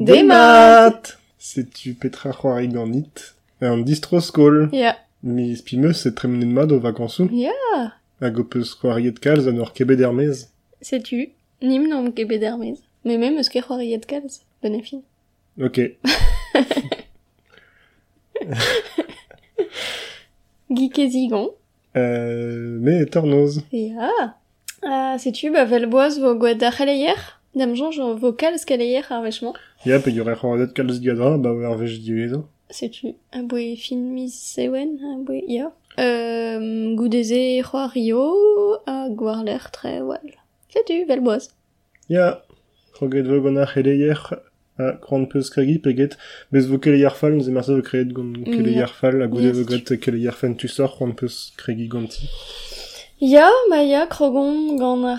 Des maths Sais-tu Petra c'hoari ganit An distro-skol. Ya. Mi spimeus se tremnen mat o vakañsoù. Ya. Hag o peus c'hoariet kalz an ur kebet ermez. Sais-tu Nim nom gebet ermez. Mais même eus ket c'hoariet kalz. Ok. Gikezigon. Euh, me tornoz. Ya. Ah, sais-tu, bah, vel boaz vo gwad ar c'haleier Dam jonj vo kalz kaleier ar vechman. Ya, pe yore c'hoariet kalz diadra, ba wer vech diwezo. Sais-tu A boe fin mis sewen A boe, ya. Euh, goudeze c'hoario a gwar l'air tre wal. Sais-tu, vel boaz. Ya, vo c'heleier a peus kregi peget, bez vo fall, nous emerse vo kreet gant keleier fall, a goude vo got tu sor, krant peus kregi ganti. Ya, ma ya, krogon gant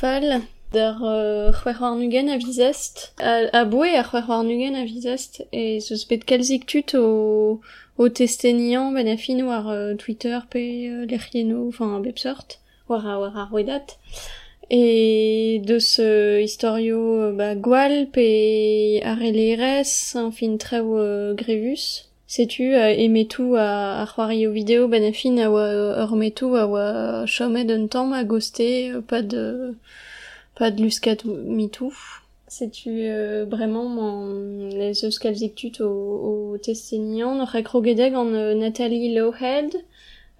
fall. Der war nugen a vizest. A, a boe war nugen a vizest. E zeus bet kalzik tut o, o testenian ben a fin war euh, Twitter pe euh, lec'hieno, enfin bep sort. War a, war a rouedat. E deus euh, historio euh, ba gwal pe ar elerez, an fin treo euh, grevus. Sais-tu, euh, emetou a, a c'hoari o vidéo ben a fin a oa ur metou a oa chomet un tamm a goste, euh, pas de, pas de luskat mitou. Sais-tu, euh, vraiment, man, les eus kalzik tut o, o testenian, ur krogedeg an euh, Nathalie Lowhead,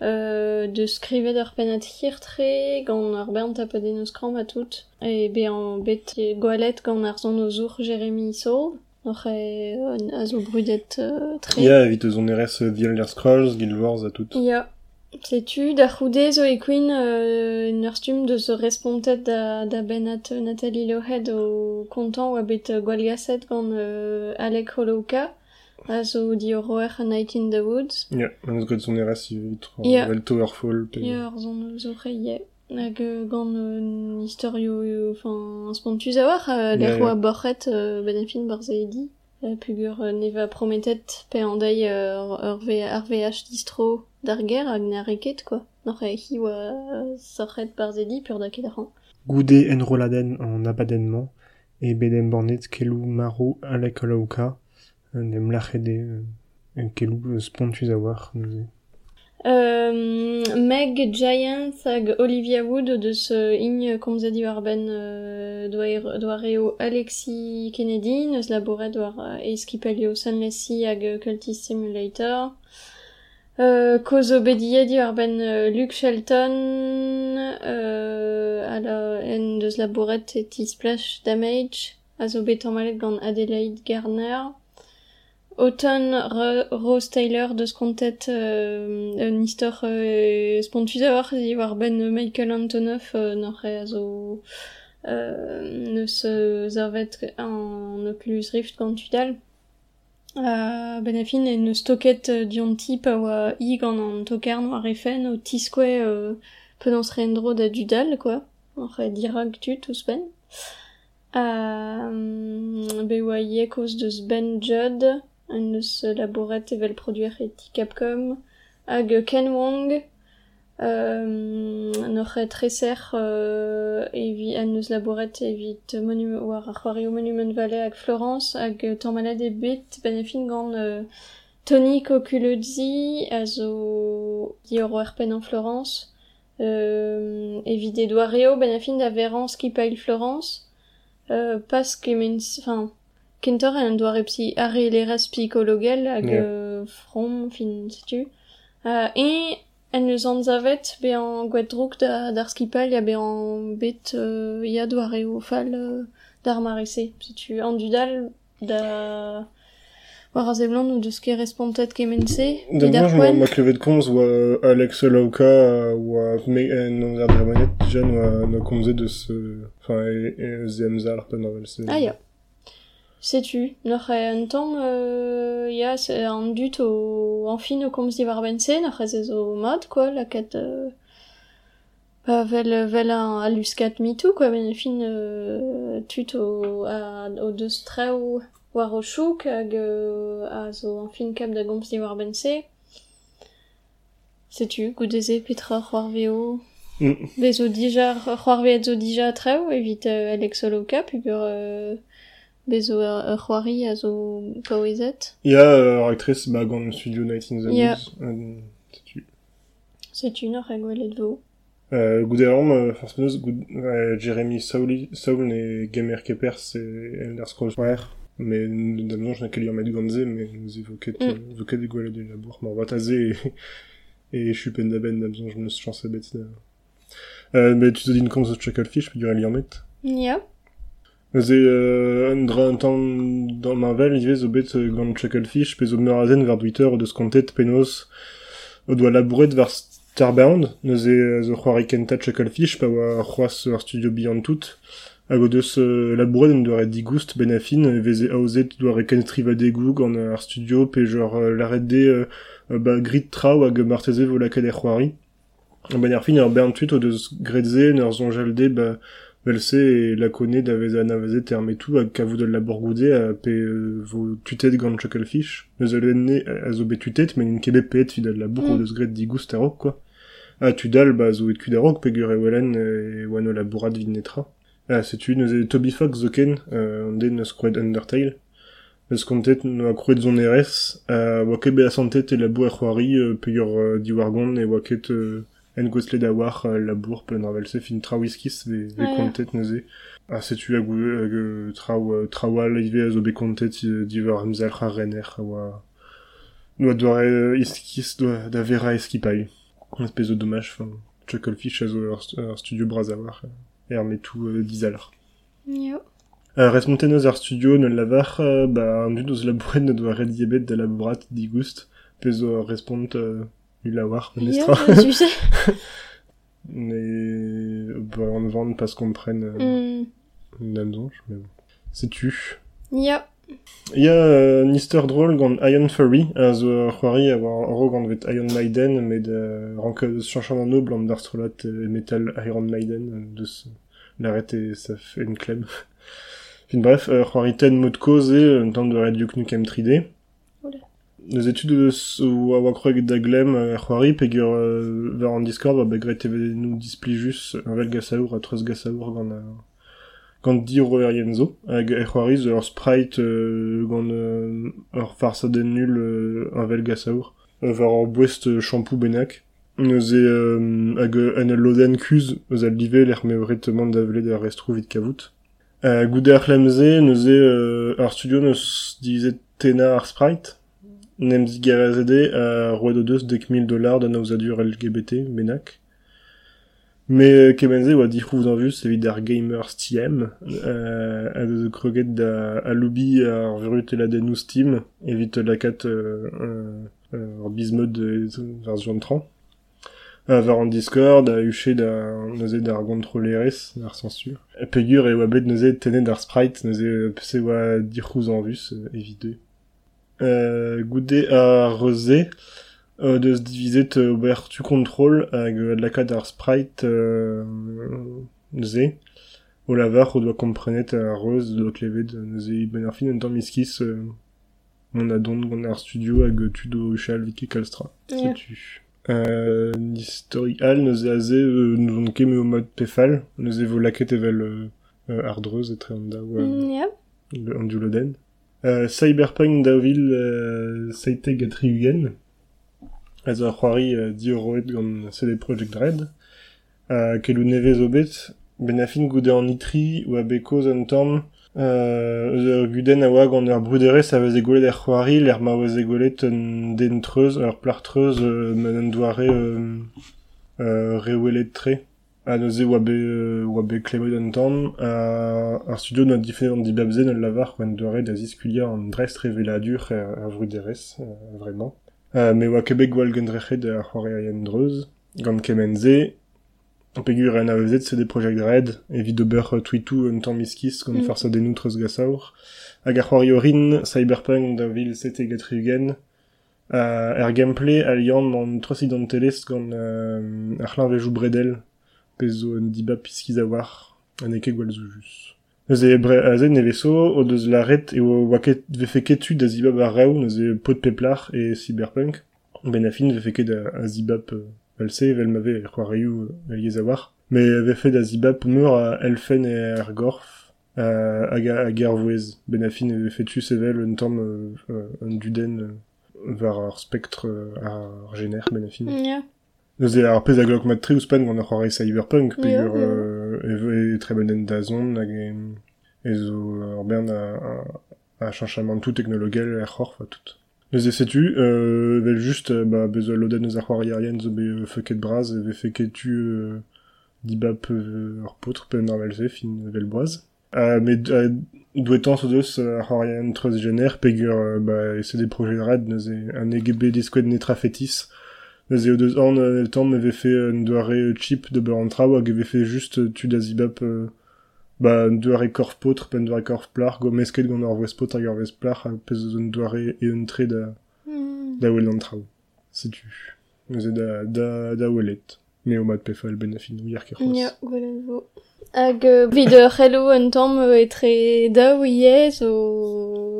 euh, de skrivet ur pen at hirtre, gant ur bern tapaden eus kram a tout, e be an bet gwalet gant ar zon o zour Jeremy Soul, ur e euh, a zo brudet euh, tre. Ya, evit eus on erez euh, Scrolls, Guild Wars a tout. Ya. Sais-tu, da c'houde zo e queen euh, un ur stum de se respontet da, da benat Nathalie Lohead o kontant oa bet euh, gwalgaset gant euh, Alec Holowka a zo di o roer A Night in the Woods. Ya, an eus gant on erez evit Ya. vel Towerfall, pe... Ya ur zon zo reie. Hag euh, gant euh, historio, euh, enfin, spontuz a war, euh, Ya, l'er ya. oa borret euh, ben a fin barzeedi. Euh, pugur euh, neva prometet pe an dei euh, ur, ur, V- ar VH distro d'ar ger hag quoi. Nor e hi oa euh, sorret barzedi pur da ket ran. Goude enroladen an abadennement, e bedem bornet kelou maro alek euh, kelou euh, spontuz a war. neuze. Euh, Meg Giant Olivia Wood euh, ign komzadi war ben euh, doa doa reo Alexi Kennedy, neus laboret war euh, eskipelio Sunlessy hag euh, Cultist Simulator. Euh, kozo bediedi war ben euh, Luke Shelton, euh, en deus laboret et Splash Damage, a zo bet malet gant Adelaide Garner. Autumn Ro- Rose Taylor de skontet euh, un istor euh, spontuzaor di war ben Michael Antonov euh, nor a zo euh, neus euh, zarvet an Oculus Rift gant tudal. Uh, ben a fin en eus toket euh, dion tip a oa i gant an tokern war efen o tiskwe euh, pedans rendro da dudal, quoi. Nor dirag tut ouz ben. Uh, be oa ie koz deus Ben Judd, an eus laboret evel produer eti Capcom, hag Ken Wong, euh, noc'h e treser euh, evi an eus laboret evit monu war Monument Valley hag Florence, hag euh, tamm e bet ben e fin gant euh, Tony Coculozzi a zo di ur pen en Florence, euh, evit e doareo ben a fin da verans ki pail Florence, euh, pas kemen, enfin, kentor en doare psi are leras psychologel hag Yeah. from fin setu. Uh, e en eus an zavet be an gwet drouk da, d'ar skipal ya be an bet euh, ya doare o fall euh, d'ar marese. Setu an dudal da war ou deus ket respontet kemense. Da moi, poent. ma klevet komz oa Alex oa me en an oa no komze deus enfin e, e zemzal ar pen avel se. Ah ya. Un temps, euh, ya, c'est un dut au, en fin o komz di war bense, noc'h e zo mod, quoi, la ket, euh, pa vel, vel an a luskat mitou, quoi, ben fin, euh, tut o, a, o deus treo war o chouk, hag, euh, a zo en fin kap da gomz di war bense. Sais-tu, goudeze petra c'hoar veo, Mm. Bez o dija, c'hoar veet zo dija treo, evit euh, Alex Oloka, pugur euh, bezo ur, ur c'hoari a zo paouezet. Ya, euh, actrice, bah, gant Studio Night in the. Woods. Euh, setu. Setu nor a gwelet vo. Euh, euh, force goud, euh, Jeremy Sauli, Saul et Gamer Kepers et Elder Scrolls. Mais, d'abord, je n'ai qu'à Ganze, mais nous évoquait, Mm. euh, évoquait des de labour. M'en va taser et, et je suis pendaben, d'abord, je me suis chancé bête. Euh, mais tu te dis une comme The Chucklefish, puis du. Ya. Ze euh, un dra Marvel, il zo bet euh, gant Chucklefish, meur Twitter o deus kontet penos o doa labouret var Starbound, neuze euh, zo kenta Chucklefish, pa oa c'hoaz ur studio Beyond tout, hag o deus euh, labouret un doa ret digoust ben afin, euh, veze aozet doa reken triva degou gant studio, pe genre euh, euh, euh, grit marteze. Ben Velse et la connaît d'avez anaveze termetou hag kavou de la borgoude a pe euh, vo tutet gant chucklefish. Neus a lenne a zo bet tutet, men in kebe pet vid la bourg Mm. de sgret digoust a quoi. A tudal, ba zo et kud a rok, pe gur e welen e wano la bourrad vid netra. A setu, neus e Toby Fox zo ken, euh, an den krouet Undertale. Neus kontet no a krouet zon erez, a oa ket be a santet e la e c'hoari, euh, pe gur euh, diwargon e oa ket euh, en goslet da war euh, la bour fin ve, ve kontet neuze. Setu a traoal ive a zo be kontet divar amzal c'ha renner a oa doa doa iskis doa da vera eskipai. Un espèce de dommage, enfin, Chucklefish a zo ur, ur studio euh, er euh, dizalar. Uh, ar studio ne lavar, uh, ba an dud ouz labouret ne doa red diebet da labourat digoust, pe zo respont uh, u lawar, Ya, nestra. tu sais. Mais bah, on vend parce qu'on prenne euh, Mm. une dame d'ange, mais bon. C'est tu. Ya. Il y a euh, Nister Droll gant Iron Fury, a zo c'hoari a war ro gant vet Iron Maiden, met de rank eus chanchan an noble an d'Arstrolat e Metal Iron Maiden, euh, deus l'arrête et ça fait une clem. fin bref, euh, c'hoari ten mod cause e, un temps de Red Duke Nukem 3D. Les études de ou a oa kroeg da glem ar c'hoari, pegur euh, ver an Discord, ba begret e nous displijus un vel gasaour a treuz gasaour gant a gant dir o Erienzo, hag e c'hoariz ur sprite euh, gant euh, ur farsa den nul euh, un vel gasaour, euh, var ur bouest euh, shampoo benak. Neuze euh, hag euh, en loden kuz eus al live l'er meorettement davlet ar restro vid kavout. Euh, goude ar lemze, neuze euh, studio neus divizet tena ar sprite, nem zigarezede a roed o deus dek mil naozadur LGBT benak. Me euh, kemenze oa dic'houv d'an vus evit ar gamers TM, euh, a deus kroget da ar la den Steam, euh, euh, euh, ar bizmod euh, version 30. A var an Discord, a huchet da d'ar kontrolerez, d'ar censure. Pegur e sprite, euh. Euh, goude a reze, euh, divizet euh, ober tu control hag euh, laka d'ar sprite euh, ze. O lavar o doa komprenet a reuz doa klevet ze ben ar fin un tamm miskis euh, mon adon gant ar studio hag tu do chal vike kalstra. Ja. tu. Euh, historial neuze a ze euh, nous on ket me o mod pefal, neuze vo laket evel euh, euh, ardreuz etre an da oa Mm, Ya. le- an du loden. Euh, Cyberpunk davil euh, seite gatriugen. Az ar c'hoari euh, di euroet gant CD Projekt Red. Euh, kelou nevez o bet, ben a fin goude an ou euh, ur guden a oa gant ur bruderez a vez egolet ar c'hoari, ma vez egolet ur euh, euh, euh. A neuze oa be, euh, oa be klemet an tamm, a ar studio not difennet an dibabze an lavar gant doare da ziskulia an drest reveladur ar bruderez, euh, vraiment. Euh, me oa kebek gwal gendrechet ar c'hoari a yen dreuz, gant kemenze, pegur en avezet se de Red, evit ober euh, tweetou un tamm miskis gant Mm. farsa den outreuz gasaour. Hag ar c'hoari orin, Cyberpunk da vil sete gatriugen, euh, er gameplay aliant an troz idantelez gant euh, ar bredel, pezo un diba piskiz a war, an eke gwal zo jus. Eus e bre a zen e veso, o deus laret e o oa ket vefe ketu da zibab ar reou, neus e pot peplar e cyberpunk. Ben a fin vefe ket a, zibab euh, vel mave e c'hoarioù euh, el yez a war. Me vefe da zibab meur a elfen e ar gorf, euh, hag a garvouez. Benafin e fetu sevel un tamm euh, euh, un duden euh, var ar spectre euh, ar gener Benafin. Ya. Neuze ar pez a glok mat tre ouspen gant ar c'hoari cyberpunk, euh, e da zon hag e, zo ar bern a, a, a chanchamantou technologel ar c'hor, fa tout. Neuze setu, euh, vel just, euh, ba, bezo lodet neus ar c'hoari arien zo be feuket braz, e ve feketu euh, dibap euh, pen ar velze fin vel boaz. Douetan so deus treuz gener, ba, neuze an netra fetis, Deus an euh, el tamm eve fait euh, un doare euh, chip de beur an traoù hag eve fait juste euh, tu da zibap ba un doare korf potr pen doare korf plar go mesket gant ar vwez potr hag ar vwez plar hag pez un doare e un tre da, Hmm. da wel an traoù. Setu. Neuze da, da, da welet. Me o mat pefal ben a fin ouier ket c'hoaz. Ya, gwelet vo. Hag vid ur c'hello un tamm euh, etre daou ie zo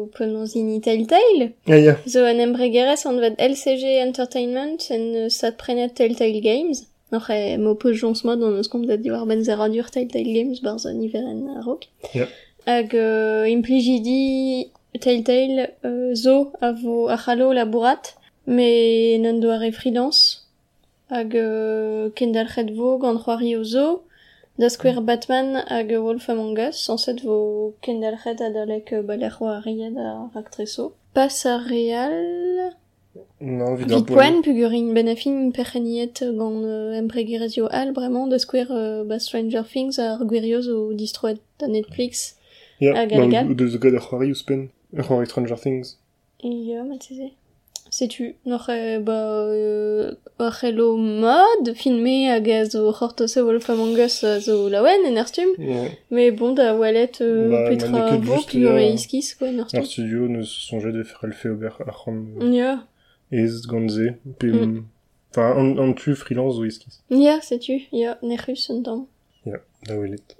penonzini Telltale. Ah ya. Zo an embregerez an vet LCG Entertainment en euh, sat prenet Telltale Games. Noch e mo peus jons mod an eus komzet diwar ben zer adur Telltale Games bar zo niveren a rok. Ja. Hag euh, implijidi Telltale euh, zo a vo a c'hallo labourat, me n'an doare freelance. Hag euh, kendalc'het vo gant c'hoari o zo, da square Batman hag Wolf Among Us, an set vo kendalc'het adalek euh, baler c'hoariet a raktreso. Pas a real... Non, vid ar poen pugurin ben a fin perchenniet gant euh, embregerezio al, bremañ, da square euh, ba Stranger Things ar gwirioz o distroet da Netflix. Ya, Ah, ba, gal-gal. ou deus gad ar c'hoari. Ar c'hoari Stranger Things. Ja, ma teze. Setu, noch e, ba, euh, mod, filme hag a zo c'hortose Wolf Among Us zo laouen en ar stum, Ya. mais bon, da walet euh, Ba, petra maneket vo, just, pugur ya. e iskiz, quoi, studio neus sonjet de fer el fe ober ar c'hant Ya, ez gantze. Pe, Mm. Enfin, an, an tu freelance zo ya, setu, ya, ne un. Da welet.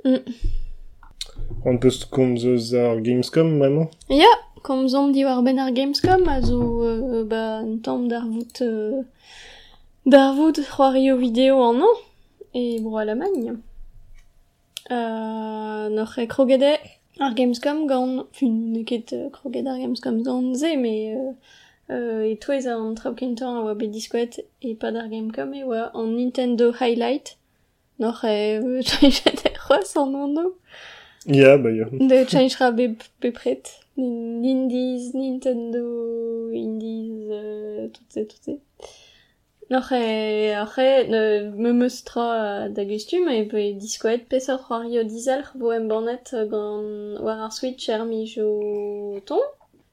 On peus komz eus ar Gamescom, vraiment Ya, kom zom di war ben ar Gamescom, a zo, euh, ba, un tamm d'ar vout, euh, d'ar vout c'hoario vidéo an an, e bro a la magne. Euh, noch e krogede ar Gamescom gant, fin, ne ket euh, kroged ar Gamescom gant ze, me, euh, euh, e touez an traoù kentan a oa bet diskouet e pad ar Gamescom e oa an Nintendo Highlight, noch e, euh, changet e c'hoaz an an Ya, ba ya. de changera be, Indies, Nintendo, Indies, euh, tout ça, tout ça. Après, après, me meustra da gustum, e pe diskoet pesor c'hoario dizalc'h vo em bannet euh, gant war ar Switch er mi jo ton.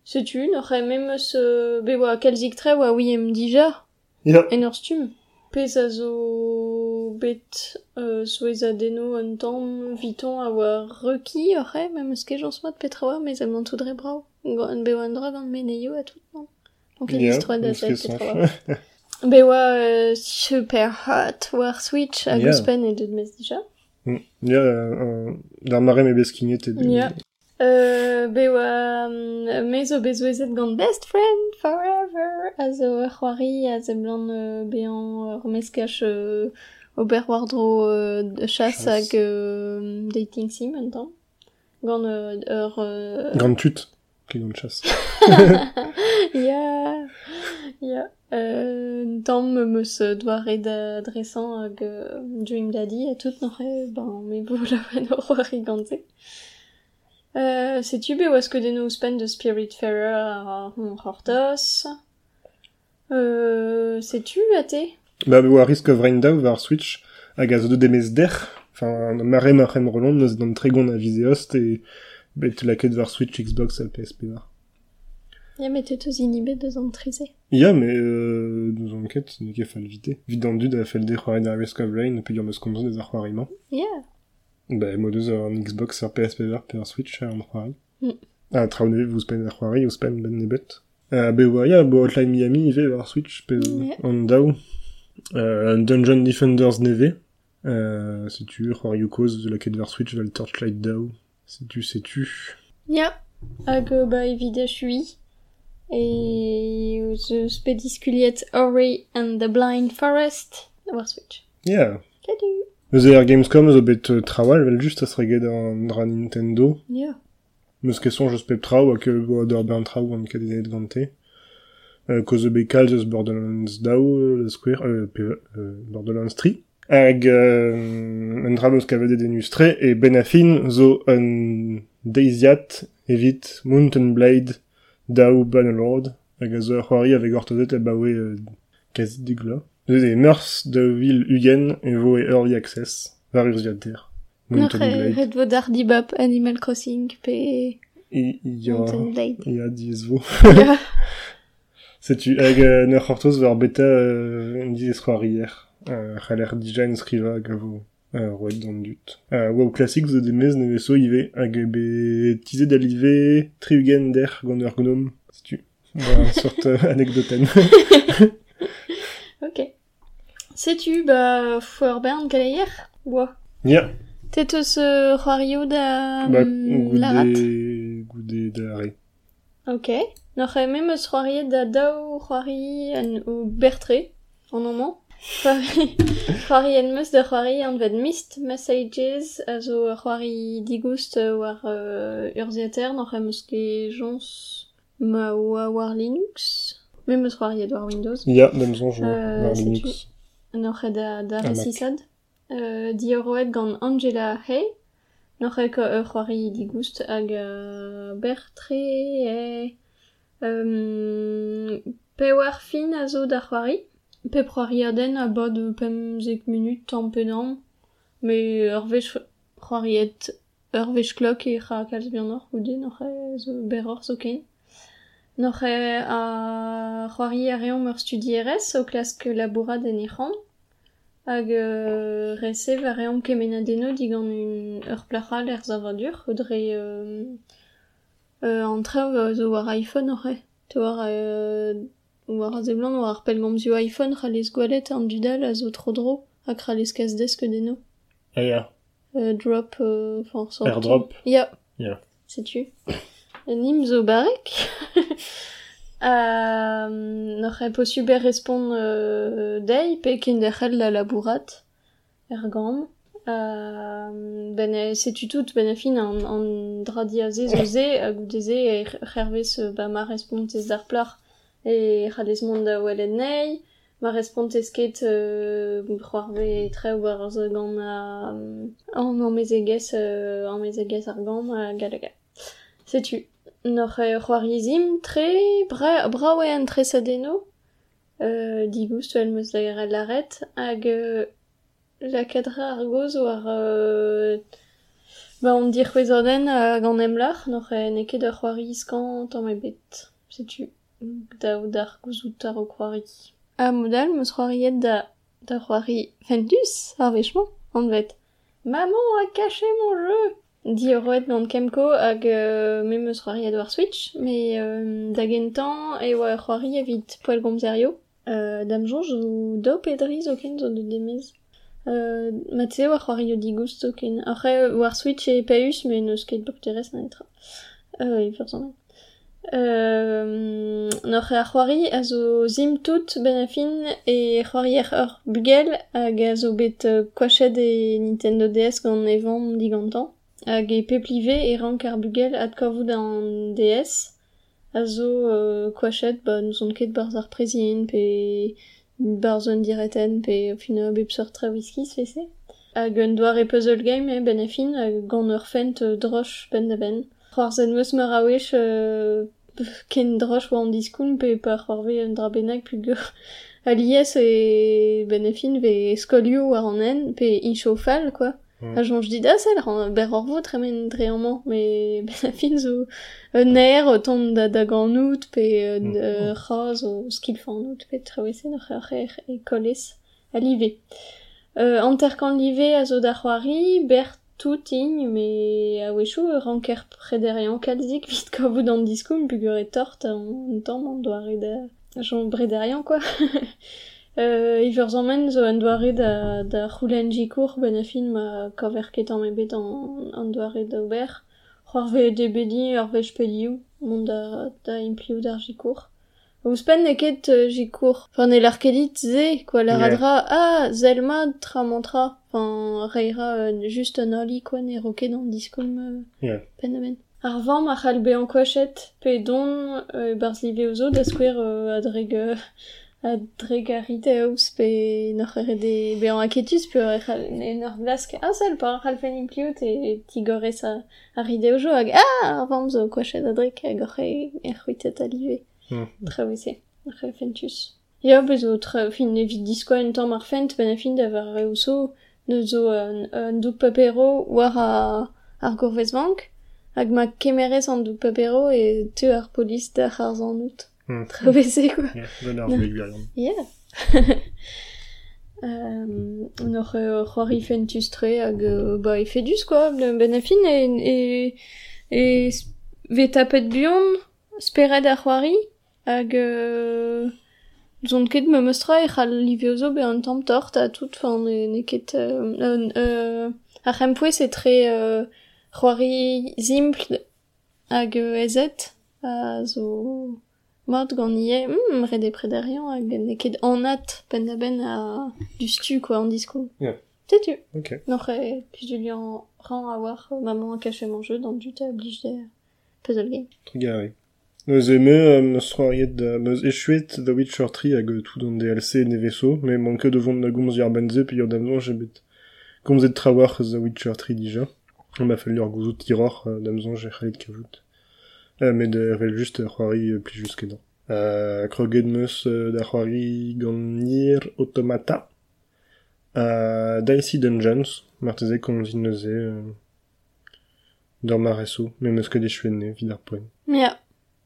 Setu, n'oc'he mem eus euh, be oa kalzik tre oa oui em dija, Ya. en ur stum. Pez a zo bet euh, souezadeno un tamm viton a oa reki oc'he, re, même eus ket mat petra oa, mais am an tout dre brao. An beo an drog an meneio a tout, non Donc il istroa da sa petra oa. Be oa euh, super hot war switch a yeah. gouspen e deud mez dija. Ya, yeah, euh, d'ar mare me beskignet e deud. Yeah. Euh, be oa um, mezo bezouezet gant best friend forever a zo ur c'hoari a ze euh, bean ur meskach euh, ober wardro euh, de chasse Chasse. hag euh, dating sim tamm. Gant euh, ur... Euh, Gant tut. Ket gant chas. ya, ya. Euh, un tamm meus doare da dresan hag euh, Dream Daddy a tout n'oc'he, ben, me bo laouen ur c'hoari gant se. Euh, Setu be oas ket eno ouspenn de Spiritfarer ar hon c'hortos. Euh, setu a te Ba, be oa Risk of Rain Daw war Switch hag a zo deud emez der. Enfin, mare marem rolon neus d'an tregon a vizeost e bet laket war Switch, Xbox a PSP war. Ya met eus inibet deus an trize. Ya, mais euh, nous enquête, ne ket fall vite. Vid an dud a fel de c'hoari da Risk of Rain, pe ur meus komzo deus ar c'hoariman. Ya. Ba, mo deus an Xbox ar PSP war pe ar Switch ar an c'hoari. Mm. Ah, traoù neve vous spen ar c'hoari, vous spen ben nebet. Uh, be oa, ya, bo Hotline Miami ive war Switch, pe Yeah. an daou. Uh, Dungeon Defenders neve. Uh, c'hoari koz de la ket war Switch val Torchlight daou. Setu, setu. Ya. Hag euh, ba evide chui. E eus spediskuliet Ori and the Blind Forest war Switch. Ya, Salut er Gamescom zo bet euh, trawal, vel just as reget an dra Nintendo. Ya. Meus keson just pep traoù hag ul go d'ur ben traoù an kadenet gante. Euh, koz bet kalz eus Borderlands daou, euh, le square, euh, pe, euh, Borderlands 3. Hag euh, un dra meus kavedet denustre, e ben afin zo un deiziat evit Mountain Blade daou Bannerlord, hag a zo ur c'hoari avec ortozet e baoe euh, kazi digla. Eus e meurs vil ugen e vo e early access, var ur ziater. Mountain N'oc'h Blade. ret vo d'ar dibab Animal Crossing pe I, ya, Mountain ya diez vo. Ya. Setu hag euh, n'ur c'hortoz war beta euh, un hier. Euh, c'haller dija en skriva hag euh, roet d'an dut. Euh, wow classique zo demez ne vezo ive hag be alive triugen der gant ur gnome. Setu. Voilà, sort euh, anekdoten. Ok. Sais-tu, bah, fouer bern galeier Boa. ya, T'es eus euh, c'hoario da ba larat goude goude da re. Ok. E mem eus c'hoariet da daou c'hoari an o bertre, an oman. C'hoari c'hoari en meus da c'hoari an ved mist messages a zo c'hoari digoust euh, war euh, urziater n'oc'h meus ket jons ma oa war Linux. Mem eus c'hoariet war Windows. Ya, dem son jo, Euh, war setu. Linux. N'oc'h e da, da resisad. Euh, gant Angela Hay. N'oc'h e ko ur c'hoari digoust hag euh, bertre e... Euh, pe war fin a zo da c'hoari. Pe c'hoari aden a bod pemzek minut tampedam. Me ur vech c'hoariet ur vech klok e c'ha kalz bihan ur goude n'oc'h e zo beror zo ken. N'oc'h e a c'hoari a reomp ur studieres o klask labourad en e. Hag euh, resev a reomp kemenadeno digant un ur plachal er zavadur, euh, euh, an traoù a zo war iPhone oc'h e. Te war euh, war a zeblant war ar pellgomzio iPhone c'halez gwalet an dudal a zo tro dro hag kas desk deno. Ah ya, Euh, drop, euh, enfin, airdrop. Ya. Ya. Sais-tu Nim zo barek. euh, n'oc'h e po super respond euh, dei pe la labourat er gambr. Euh, ben e, setu tout ben fin an, a goudeze e c'hervez euh, ba ma respontez d'ar plar e c'halez mont da welet nei ma respontez ket euh, c'hoarve tre zo gant a an an mezegez euh, an mezegez ar gambr a galaga. Setu. N'oc'h e c'hoarizim tre bra, bra oe an tresadeno euh, digoust el meus da laret hag euh, la kadra ar goz war euh, ba on dir c'hwezorden hag an emlar n'oc'h e neket ur c'hoari iskan tamm e bet setu daou d'ar gouzout ar o c'hoari a modal meus c'hoariet da da c'hoari fentus ar vechman an vet maman a caché mon jeu Di roet gant kemko hag euh, me meus c'hoari war Switch, me euh, da gentan e oa c'hoari evit poel gomzerio. Euh, dam jonj zo do pedri zo ken zo de demez. Euh, ma tse war c'hoari o digoust zo ken. Après war Switch e peus, me neus ket bop teres na etra. Euh, e ferzan. Euh, n'oc'h ar c'hoari a zo zim tout ben a fin e c'hoari er ur bugel hag a zo bet euh, kwachet e Nintendo DS gant evan digantan. Hag e peplive e rank ar bugel ad kavout an DS a zo euh, ba nous on ket barz ar prezien pe barz un direten pe whisky fese hag un doar e puzzle game e ben a hag gant ur fent euh, droch ben da ben c'hoar zen meus wech euh, ken droch oa an diskoun pe un dra bennak pug a lies e ben ve skolio war an quoi Mm. A jonj dit, ah, ça, ber ber ur vot remen dreamant, mais ben a fin zo un air o tont da, da gant out, pe euh, Mm. euh, c'haz o skil fan out, pe trawese n'oc'h ur er e kolez a live. Euh, anterkan live a zo da c'hoari, ber tout mais a wechou ur ranker prederian kalzik vit kavout an diskoun, pugur e tort an tamm an doare da... Jon brederian, quoi. Euh, iver zammen zo an doare da, da c'houlenji kour ben a fin ma kaver ket an ebet an, an doare da ober. C'hoar ve de bedi ar pelioù, mont da, da implioù d'ar jikour. Ouspen neket euh, jikour. Enfin, ne l'arkelit ze, quoi, la Yeah. radra, ah, Zelma tra montra. Enfin, reira euh, oli, quoi, ne roquet dans le discoum, euh, Yeah. pen Arvan, ma be en coachette, pe don, euh, da euh, adreg, euh, a dregarit eus pe n'oc'h ere de bean aketus pe ur n'or glas ke asal pa ar c'halfennig pliout e tigorez a ar ideo jo hag. Ah ar vamm zo kwachet a drek hag oc'h e c'hwitet a live travese ar c'halfentus Ya bezo tra fin evit diskoa un tamm ar fent ben a fin da var reo so neus zo un doug papero war a ar gourvez vank hag ma kemerez an doug papero e teu ar polis da c'harzan out. Mm. Très baissé, quoi. Yeah, yeah. euh, on aurait Rory Fentus Trey hag bah, et Fedus, quoi, ben affin, et, et, et ve tapet bion, spered ar Rory, hag euh, zon ket me meustra e c'hall liviozo be an tamm tort a tout, fin, ne, ne ket... Euh, euh, euh, ar rempouez e tre euh, Rory Zimpl hag ezet, a zo... mod gant ie, hmm, red e prederian hag ne ket anat pen da ben a du stu, quoi, en disco. Yeah. Sais-tu Ok. Noc'h e plus Julien ran a war euh, maman a caché mon jeu dans du oblige de puzzle game. Trigare. Neus eme, meus c'hoariet da, meus echuet Witcher 3 hag tout don DLC ne vezo, me manke de vont da gomz ur benze, pe ur damzon jebet gomzet trawar The Witcher 3 dija. On m'a fallu ur gouzout tiror, euh, damzon j'ai c'halit kavout. Euh, mais de vel juste ar c'hoari euh, pli just kedan. Euh, kroget meus da c'hoari gant Automata. Euh, Dicey Dungeons, marteze komzin neuze, euh, d'ur mareso, me meus ket echuenne, vid ar poen. Ja,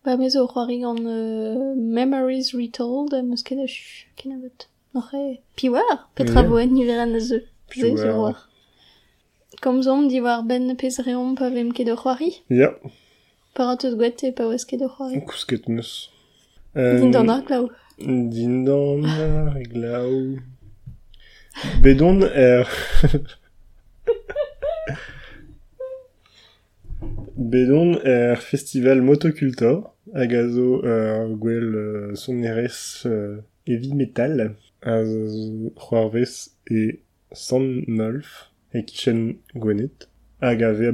ba me zo c'hoari gant euh, Memories Retold meus ket a chu, ken piwar, petra Yeah. voen niveran a zeu. Ze, Piwar. zo war. Kom zom di war ben pez reom pa vem ket o c'hoari. Parat eus gwet e pa oez ket o c'hoari. kousket meus. Din d'an ar glav. Dindan ar glav. Bedon er... Bedon er festival motocultor, hag a zo ur gwell euh, sonerez euh, heavy metal, a zo c'hoarvez e san nolf, e kichen gwenet, hag a ve a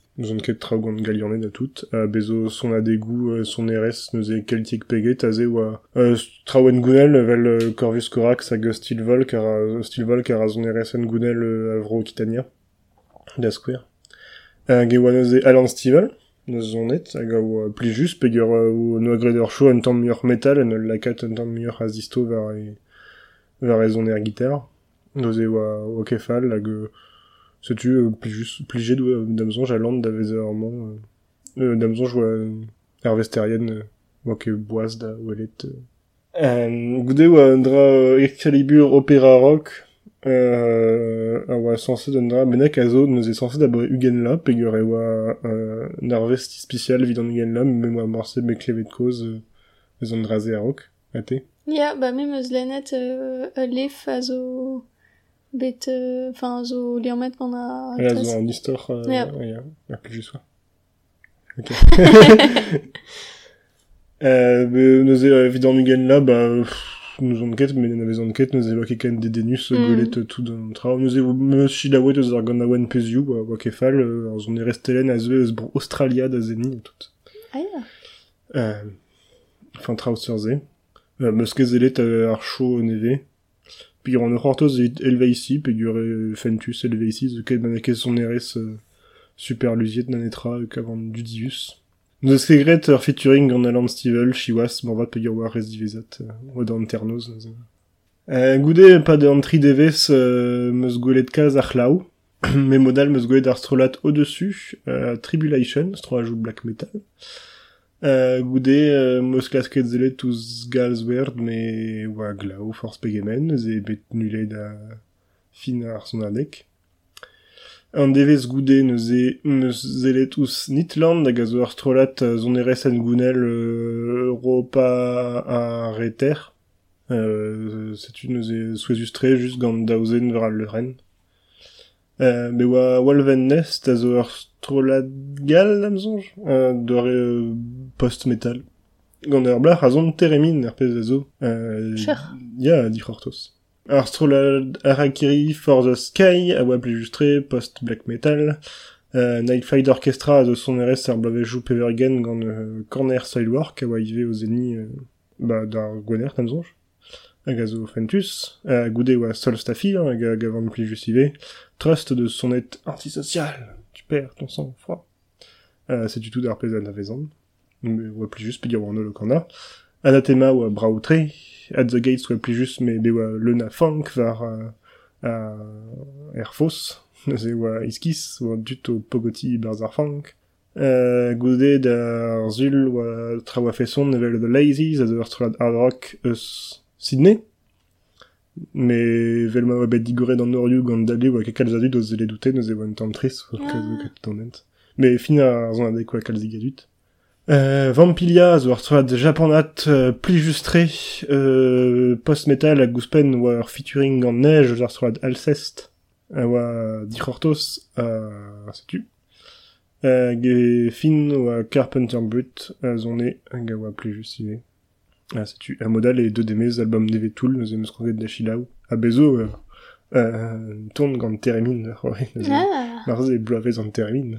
zon ket trao gant galianet a tout, a bezo son adegou, euh, son RS, neus e keltiek peget, a euh, en gounel, vel euh, Corvus Corax hag Stilvol, a, Stilvol, car a zon RS en gounel euh, oa neuze Alan Stival, neus zonet, hag a oa pli just, pe ur uh, o no agreder cho muur metal, en lakat un tamm e zon er gitar. Kefal, euh, setu euh, pli just, pli jet oa damzon jalant da veze ur man, euh, euh, damzon joa euh, er vesterien, euh, oa ke boaz da. Euh. Euh, goude oa un dra euh, Excalibur Opera Rock, euh, a oa sanse d'un dra benak a zo neus e sanse d'abord ugen la, pe gur e oa euh, n'ar vesti spécial vid an ugen la, me oa morse me klevet koz euh, ez an draze a rok, ate. Ja, ba me meus lennet euh, lef a zo bet, euh, enfin, zo liamet gant a adres. zo an istor, euh, Ja. ja, ja, pli just oa. Ok. euh, be, neus e vid an ugen la, ba, pff, nous on ket, men anavez an ket, neus e oa ket de denus, Mm. mm. golet tout d'un tra. Neus e meus chilaouet eus ar gant a oan peziou, oa oa kefal, euh, ar zon e restelen a zo eus bro Australia da zeni, tout. Ah ya. Euh, enfin, trausser ze. Euh, meus ket zelet euh, ar cho neve. Puis an ur c'hortoz elve ici, pe gur e fentus elve ici, zo ket man ket son euh, super luziet nan etra euh, kavant du dius. Nous eus ket gret ur featuring gant Alan Stivel, chiwas, m'en va pe gur war rez divezat, euh, anternoz. neuze. Euh, goude pa de an tri devez euh, meus gwelet kaz ar c'hlaou, me modal meus strolat au-dessus, euh, Tribulation, stro ajout black metal. Euh, goude euh, meus klasket zelet ouz galz werd, me oa glau force pegemen, ze bet nulet da fin ar son adek. An devez goude nitland hag a strolat euh, zon gounel euh, Europa a reter. Euh, setu neuze souezustre just gant daouzen ver al leuren. Euh, me oa walven nest a strolat gal amzonj, euh, euh, post-metal. Gant ar blach a zon teremin er pez a zo. Euh. Ya, di c'hortos. Ar strollad Harakiri for the Sky a oa plijustre post-black metal. Uh, Nightflight Orchestra a zo son erez ar pevergen gant Corner Soilwork a oa ive o zeni uh, ba, d'ar gwener tamzonj. Hag a zo Fentus. Uh, goude oa Solstafi hag a gavant plijus ive. Trust de sonnet antisocial. Tu perds ton sang froid. C'est du tout d'ar a. Mais oa plijus pe dire oa an olo kana. Anathema oa braoutre. At the Gates oa plijus me be oa leuna funk var uh, a er fos. Ze oa iskis oa dut o pogoti berzar funk. Uh, goude d'ar zul oa tra oa feson nevel The a zo ur strolad hard rock eus Sydney. Me vel ma oa bet digoret an orioù gant dale oa ket kalz adut o zele doute neus e tris Ah. ket ket tondent. Me fin ar zon adek oa kalz digadut. Euh, Vampilia troad japanat euh, euh, post-metal a gouspen oa ur featuring an neige ar troad Alcest a oa dichortos setu. Euh, ge fin oa Carpenter Brut a zone hag a oa pli just ive. A setu. A modal e deux demez album neve toul neuze eus kroget da chilaou. A bezo euh, euh, tourne gant teremin. Ouais, Ah, Marze bloavez an teremin.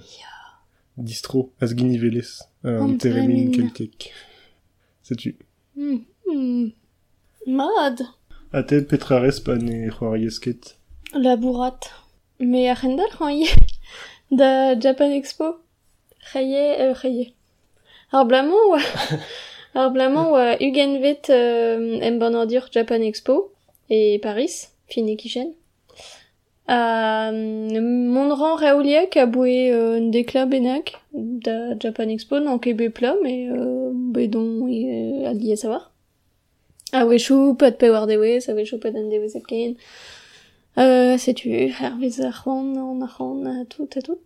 Distro, az gini velez, An an teremin keltek. Setu. hmm, hmm. Mad. A te petrarez pa ne c'hoariesket. Labourat. Me a c'hoie da Japan Expo. C'haie, euh, c'haie. Ar blamant oa... Ar blamant oa ugenvet euh, Japan Expo e Paris, fin e kichen. A mon ran reauliak a boe euh, dekla benak da Japan Expo n'an ket bet pla, mais euh, bet don e, a a savoir. A wechou, pat pe war dewez, a wechou pat an dewez ep ken. Euh, sais-tu, Hervé Zahran, en Aran, à tout, à tout.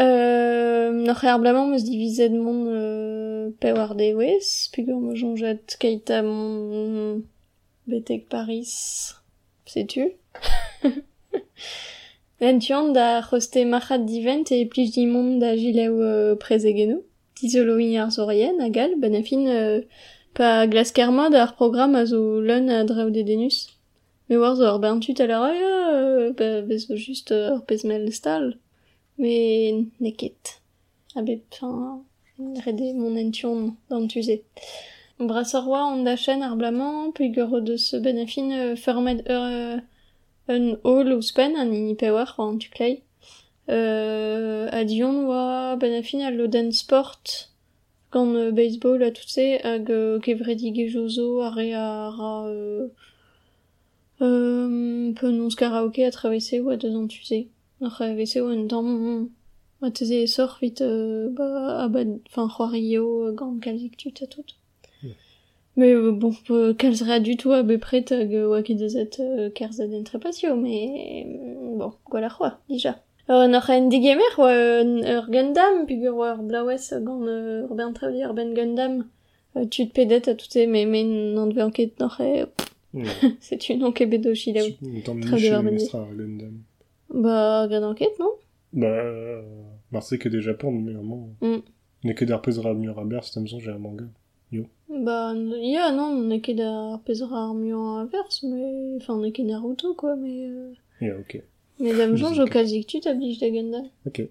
Euh, noch er blamant meus divizet mon euh, pe war dewez, pigur me jonget keita mon betek Paris, sais-tu. Entian da roste machat divent e plij di mont da gileu euh, prezegeno. Tizoloin ar zorien, a gal, ben a fin euh, pa glaskerma da ar program a zo leun a dreu de denus. Me war zo ar bentut a la ba, bez zo just euh, pezmel stal. Me neket. A bet, fin, rede mon ention d'antuze. Brassorwa an da chen ar blamant, peogwir de se ben a fin euh, fermet ur euh, un hall ou spen an ini pewer an tu. Euh, a Dion oa ben fin sport gant euh, baseball a tout hag euh, kevredige jozo a re a ra euh, euh, karaoke a travesse ou a deus an tuze. A travesse ou un tamm a euh, ba, a ba, fin c'hoario euh, tout. Mais euh, bon, euh, kalzra du tout a bepret hag euh, oa ket dezet euh, kerzet en trepasio, mais euh, bon, gwala c'hoa, dija. Euh, n'oc'h en digemer, euh, ur Gundam, oa ur blawes gant euh, ur ben ur ben Gundam, euh, tud pedet a tout se, mais mais n'an dve anket n'oc'h e, c'est une bedo chilaou. Tam Très bien. Bah, gant anket, non? Ba, euh, Marse ket e Japon, mais vraiment... Mm. Ne ket ar pezra mur a ber, stamzon j'ai un manga. Bah, ya, non, n'e ket ar pezra ar muant a vers, mais... Enfin, n'e ket Naruto, quoi, mais... Euh... Ya, ok. Mais d'amzon, jo Ok. kalzik tut a blij da Gundam. Ok.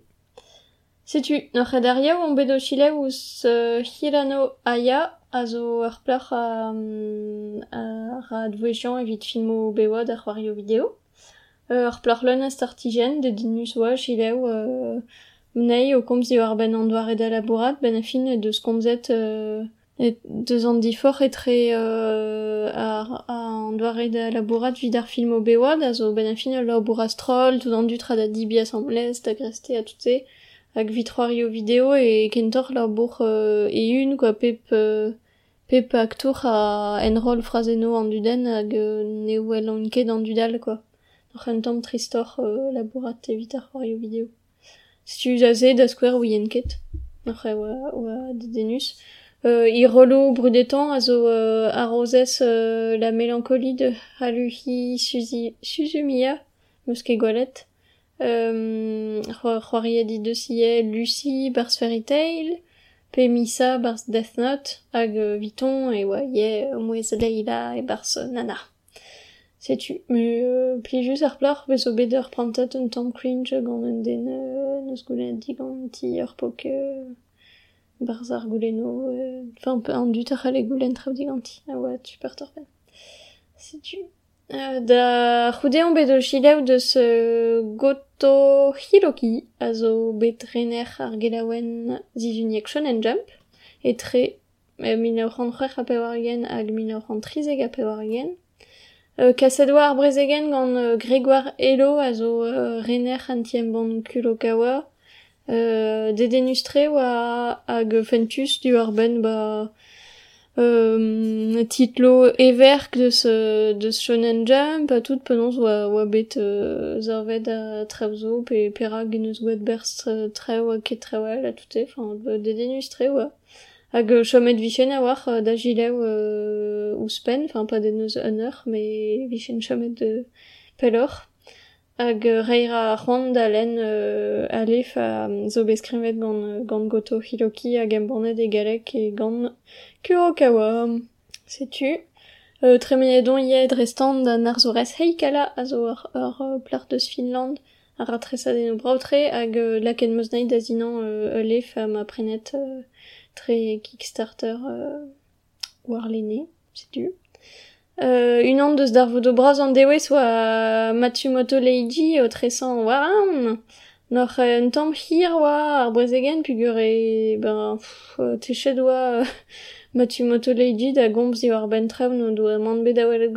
Sais-tu, n'oc'h e daria ou bedo chileus uh, Hirano Aya a zo ur plach a, um, a ra dvouechian evit filmo bewad ar c'hoario video. Euh, ur plach leun a startigen de dinus oa chileu uh, mnei o komz eo ar ben an doare da labourat ben a fin e deus komzet euh, et deus an difor etre euh, ar, ar an doare da labourat vid ar filmo bewad a zo ben a fin ur labourat stroll tout an dutra da dibi a samlez da greste a tout se hag vitroario video e kentor la bour euh, e un quoi pep euh, pep aktour a enrol frazeno an duden hag euh, ne wel an ket quoi. Ur un tamm tristor euh, labourat evit ar c'hoario video. tu zaze da skwer ou yenket. Ur e oa, oa dedenus. Euh, i rolo brudetan a zo euh, arrozes euh, la mélancolie de Haruhi Suzi, Suzumiya, gwalet. Euh, dit de siye Lucy bars Fairy Tail, pe Misa bars Death Note, euh, viton e oa ye mouez Leila e bars euh, Nana. Setu. Mais euh, plijus un cringe gant un den euh, neus goulet digant ti ur pok... Euh, barz ar gouleno, enfin, peu an du ar c'halle goulen traoù diganti, a oa super torpen. Setu. Euh, da c'houdeon bet o chilev deus euh, Goto Hiroki, a zo bet rener ar gelaouen zizuniek shonen jump, etre euh, min eo c'han c'hwer a pevar gen hag min eo c'han trizeg a pevar gen. Euh, Kasedoa ar brezegen gant euh, Grégoire Hello a zo euh, rener an tiem bant kulo kawa, Euh, dedenustre oa hag fentus du ar ben ba euh, titlo everk de ce de ce shonen jump a tout penons oa oa bet euh, zarved a trevzo pe pera genus wet berst tre oa ket tre oa la tout enfin dedenustre oa hag chomet vichen a war da gilev euh, enfin pas des neus honor mais vichen chomet de pelor hag reira c'hoant len euh, alef a zo beskrivet gant, gant goto hag embornet e galek e gant kurokawa. Setu. Euh, Tremenedon yed restant da heikala a zo ur, ur uh, plar deus Finland a ratresa den o brautre hag uh, laken meus zinan alef a ma prenet tre Kickstarter uh, war lene. Euh, une onde deus d'ar vodo braz an dewe soit Matsumoto Leiji o tresan waran. Nor euh, un tamm hir oa ar brezegen pugur e ben, techet oa Matsumoto Leiji da gomz eo ar ben trev no doa man bet enfin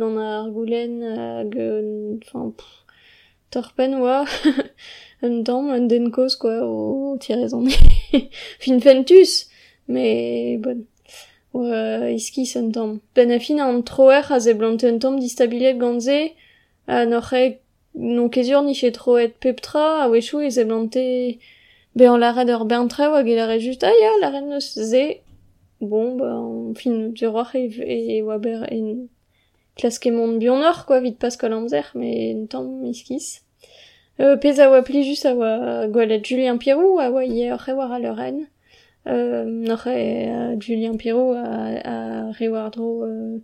torpen un tamm un den koz quoi o tirezon fin fentus mais bon Oa iski un tamm. Ben a fin an troer a ze blant un tamm distabilet ganze, a noc'he non kezur ni chet troet peptra, a wechou e ze blante be an lared ur bentre oa ge lare just, ah ya, lare neus ze, bon, ba, an fin, ze roach e, e oa ber en klaske mont bionor, quoi, vit pas kol amzer, me un tamm iskis. Euh, pez a oa pli just a oa gwalet Julien Pirou, a oa ye ur war a leuren. Euh, noc'h e Julien Pirou a, a rewardro euh,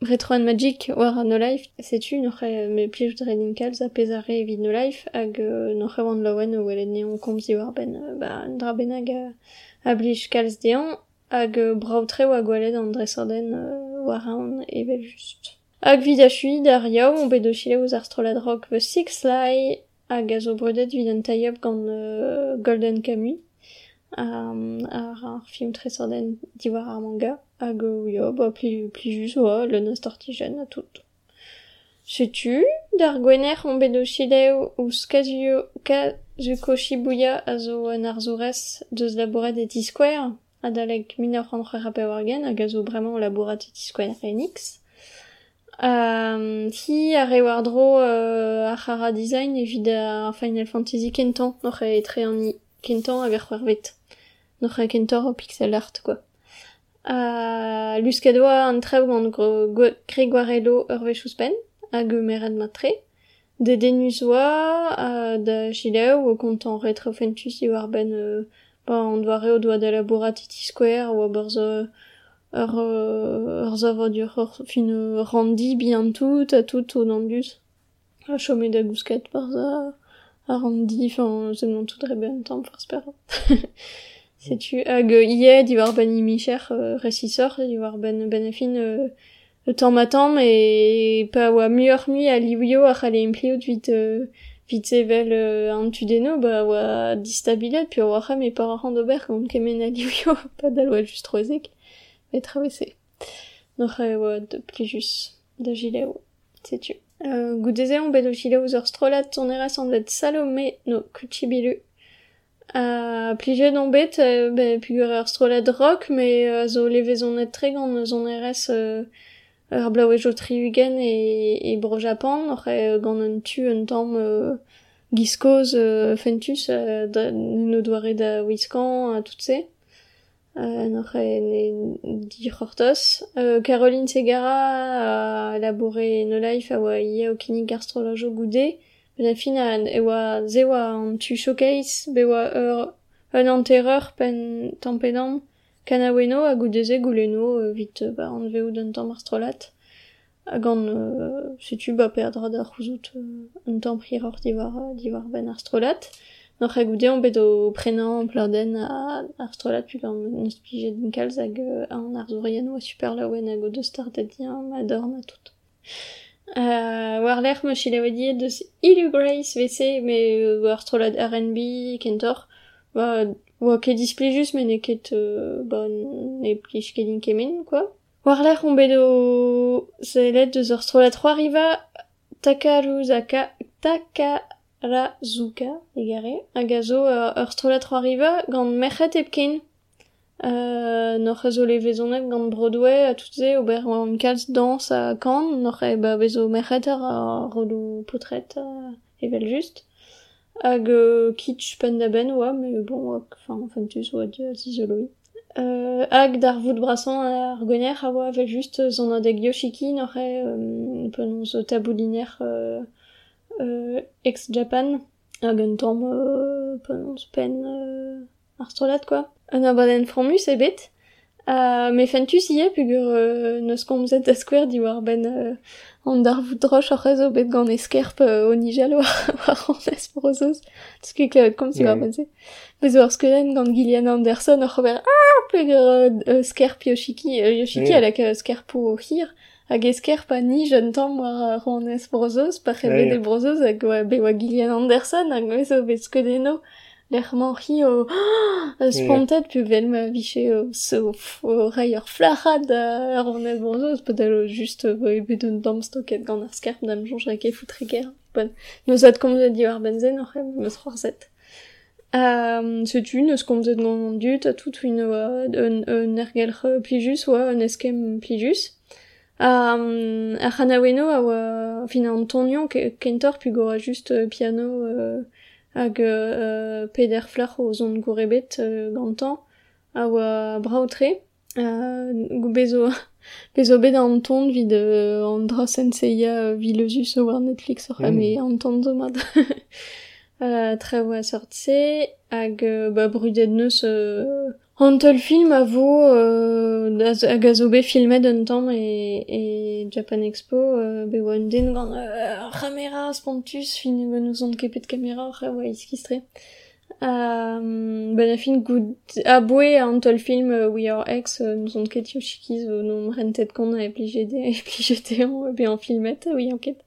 Retro and Magic war No Life, setu noc'h e me plij dredin kalz a pezare evit No Life. Hag euh, noc'h e oan laouen o neon komz war ben euh, ba, dra benag a, a blij kalz dean. Hag euh, braoutre oa gwalet an dresorden euh, war an evel. Hag vid a chui dar yaou on bet o chile ouz ar strolad rock The Six Lie. Hag a brudet euh, Golden um, ar, ar film tresordenn diwar ar manga hag yo, ba pli, pli jus oa, le neus tortijen a tout. Setu, d'ar gwener on bet o chileo ouz kazuko shibuya a zo an ar zourez T-Square, a daleg minor an c'hwer war gen, hag a zo T-Square Enix. Um, hi a rewardro uh, ar Hara Design evit Final Fantasy kentan, noc'h e etre an i kentan o pixel art, quoi. A luskadoa an Gregoarello ur vechous pen, hag meret matre. De denus oa, a da chilev, o kontant retrofentus i war ben, euh, ba an doa reo doa da labourat iti square, oa borz ur, ur zavadur ur fin randi tout, a tout o nandus. A chome da gousket barz a, randi, enfin, zemnon tout dre ben tamm, farspera. Setu hag euh, ie diwar ben imicher euh, resisor, diwar ben benefin euh, tamm a tamm e pa oa muur mui a liwio a c'hale impliout vit euh, vit sevel euh, an tudeno ba oa distabilet puis oa c'hem e par ar d'ober gant kemen a liwio pa dal oa just troezek met travese. Noc'h oa de plijus da gileo, setu. Euh, Goudeze on bet o gileo ur strolat ton eras an vet Salome no kuchibilu a plije d'an bet euh, be, rock, me euh, zo levezon net tre gant zon euh, ur blau ejo triugen e, e bro Japan, e gant un tu un euh, giskoz euh, fentus euh, da, doare da Wiscan a tout se. Euh, e. Euh, Caroline Segara a labouré no life a oa ia o kinig astrologo goude. Ben fin a e oa ze an tu showcase, be oa ur, un anterreur pen tampedam, kanaweno a goudeze gouleno vit ba an veo d'un tamm ar strolat. Hag an euh, setu ba perdra da c'houzout euh, un tamm hir hor divar, divar ben ar strolat. Nor a goudeon bet o prenañ an plarden a ar strolat pug an eus din kalz hag an ar zourien oa super laouen hag o deus startet dian ma dorn a tout. Euh, war l'er me chile wedi deus Ilu Grace vese, me euh, war astrolat R&B kentor, ba, oa ket displijus men ne ket euh, ba, ne plij kedin kemen, quoi. War l'er on bet o zelet deus ur astrolat 3 riva Takaruzaka, Takarazuka, egare, hag a zo euh, ur astrolat 3 riva gant merc'het epken, Euh, noc'h a zo le vezonet gant Broadway a tout ze ober an kalz dans a Cannes, noc'h e ba bezo merc'het a rolou potret evel just. Hag euh, kitsch pen da ben oa, me bon, oa, enfin, fentus oa di zizoloi. Euh, hag d'ar vout brasan ar goner a oa evel just zon a yoshiki noc'h e euh, pen zo tabouliner euh, euh, ex-Japan hag un euh, pen pen euh, ar strolat quoi. Un abadenn fromus e bet. Uh, me fentus ie pugur uh, neus komzet da skwer di war ben uh, an dar vout droch ar rezo bet gant eskerp uh, o nijal war, war an esprozoz. Tus ket klevet kom si war ben se. Bez war skelen gant Gillian Anderson ar c'hober ah, pugur uh, uh, skerp Yoshiki, uh, Yoshiki Yeah. alak uh, skerp o hir. Hag eskerp a ni jeun tamm war ar an pa Yeah, de yeah. brozoz hag oa be oa Gillian Anderson hag me zo bet skedeno l'er manchi o uh, spontet pu vel ma viche o so o rei ur flachat ar just euh, e bet un dam stoket gant ar skerp dam e ger bon at di war benzen oc'h em meus c'hoarzet Um, setu neus komzet gant dut a tout une oa un, plijus oa un eskem plijus. Um, c'hanaweno a oa fin an tonion ke- kentor pu gora just euh, piano euh, hag euh, peder flac'h o zon gourebet euh, gantan a oa braotre. Euh, bezo, bezo bet an ton vid euh, an dra senseia vilezus o war Netflix or mm. me an ton zo mat. Euh, tra oa sortse hag euh, ba brudet neus euh, an tol film a euh, hag a bet filmet un tamm e, e Japan Expo euh, be den euh, spontus fin nous on kepet kamera or oa iskistre Um, ben a fin gout a an film euh, We Are Ex euh, nous on ket Yoshiki zo non rentet kon a plige de e plige de an be an filmet oui en ket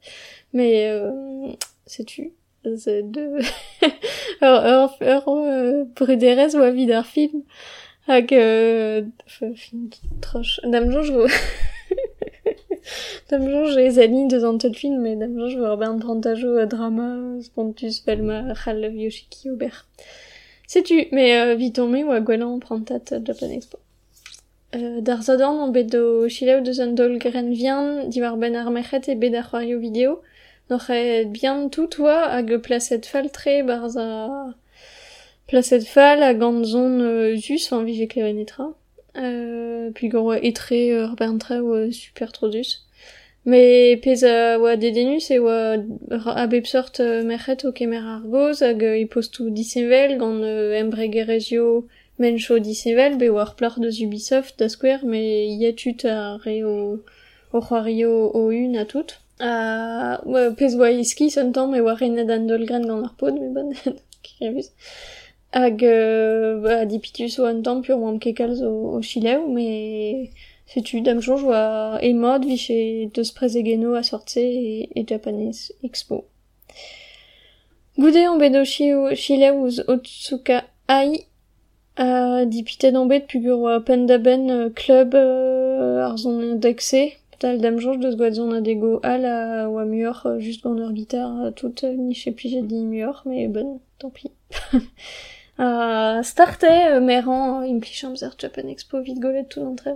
mais euh, sais-tu de hag euh, troch dam jonj vo dam jonj ez alin deus an tol film mais dam jonj vo ar ben prantajo a drama euh, spontus velma c'hal Yoshiki ober sais-tu mais euh, vit me oa gwelan prantat euh, Japan Expo. Euh, d'ar zadorn on bet do chilev deus an dol gren vian diwar ben ar merc'het e bet ar bihan tout oa hag placet fall tre barz a placet fall hag an zon euh, zus an vije kleven etra. Euh, puis oa etre ur bentre oa super tro zus. Me pez a dedenus e oa a bep sort euh, merc'het o kemer ar goz hag euh, postou disevel gant euh, mencho disevel be oa ar deus Ubisoft da square me iatut a re o, o c'hoario o un a tout. Pez oa iski son e oa renet an dolgren gant ar pod. Hag, euh, ba, dipitus o an tamm pur oam kekalz o, o chilev, me setu dam jonj oa e mod viche deus prezegeno a sortse e, e Japanese Expo. Goude an bet o chi- chilev ouz Otsuka Ai, uh, dipitet an bet pugur oa pendaben euh, club euh, ar zon dexe, Tal dam jonj deus gwaet zon a dego al a oa muor just gant ur gitar tout ni che plijet di muor, mais bon, tant pis. uh, euh, meran euh, implichamz ar Japan Expo vid golet tout d'entre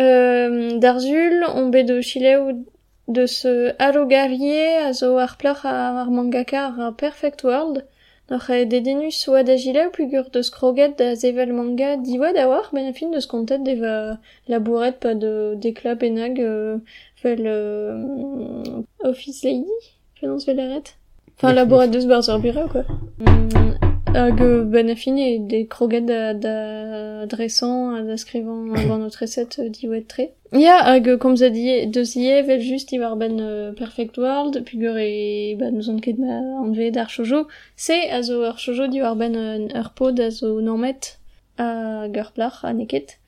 Euh, Darzul, on bet de chileu de ce allogarier a zo ar pleur ar mangaka ar Perfect World. Noc'h e dedenus oa da gilev plugur de skroget da zevel manga diwa da war, ben fin de skontet deva labouret pa de dekla benag euh, fel euh, Office Lady, vel arret. Enfin, labouret deus bar sur bureau, quoi. Mm, hag euh, ben a fin e de kroget da, da adresan da skrivan gant notre recette euh, diwa tre. Ya, hag euh, komz a die, deus ie vel just i war ben euh, Perfect World, pugur e ba nous ket ma anve d'ar shoujo, se a zo ur shoujo di war ben euh, ur pod a zo normet a gur plach a neket.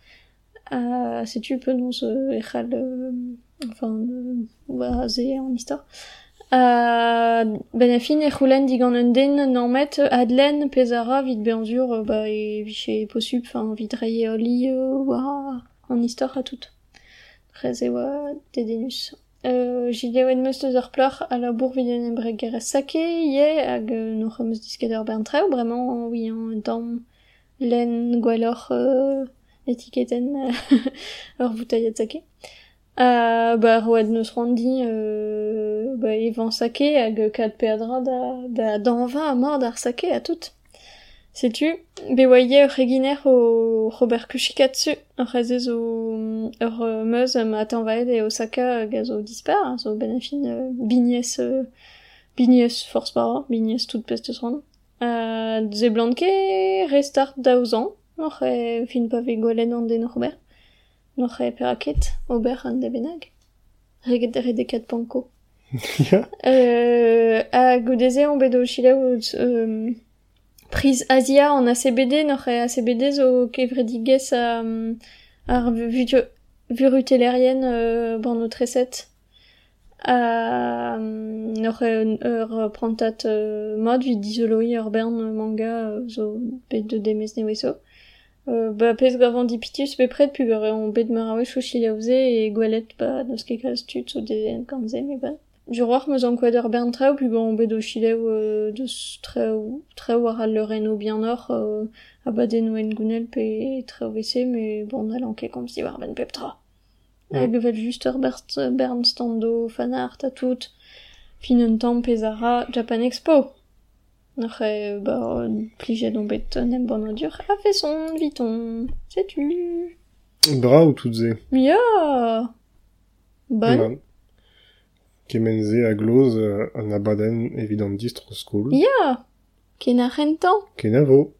A setu peu non se echal, euh, enfin, euh, ba ze an istor. A ben a fin e c'houlenn digant un den normet adlen pezara vid beanzur euh, ba e viche posub, enfin vid reie oli euh, war an istor a tout. Rez e oa dedenus. Euh, Jide oen meus deus a la bour vid en embre gere sake, ie, hag euh, no c'hom eus disket ur bern oui, an tamm len gwelloc'h euh, etiketen ur boutaiet sake. Ba roed neus randi euh, ba evan sake hag kat pedra da, da danva a mord sake a tout. Setu, be oaie ur reginer o Robert Kushikatsu, ur rezez o ur euh, meuz ma tanvaed Osaka zo disper, a zo ben a fin euh, euh, force bara, bignes tout pest eus ran. Uh, ze restart daouzan, noc'h e fin pa ve gwelet an den Robert. Noc'h peraket, ober an de benag? Reget ere dekat panko. Ya. Euh, a godeze on bedo chileu euh, prise Asia en ACBD, noc'h ACBD zo kevredigez a, ar vurutelerienne euh, ban no treset. A, noc'h ur prantat euh, mod vid dizoloi ur bern manga euh, zo bet de demez neweso. Euh, ba pez gavan dipitus be pred pugur on bet mar a wech o chileauze e gwelet ba neus ket kalz tut zo de kanze me ba. Du roar meus an kwad ur bern trao pugur on bet o chileu euh, deus trao, trao war al leureno bien or euh, a ba den oen gounel pe trao vese me bon al anke kom si war ben pep tra. Mm. Hag evel just ur berst, bern stando, fanart a tout. Fin un tamm Japan Expo. Noc'h e, ba, plijet on bet un em bon dur. A feson, viton, setu. Bra ou tout ze. Ya Bon. Bon. Kemenze a gloz euh, abaden evident distro school. Ya Ken a rentan. Kenavo.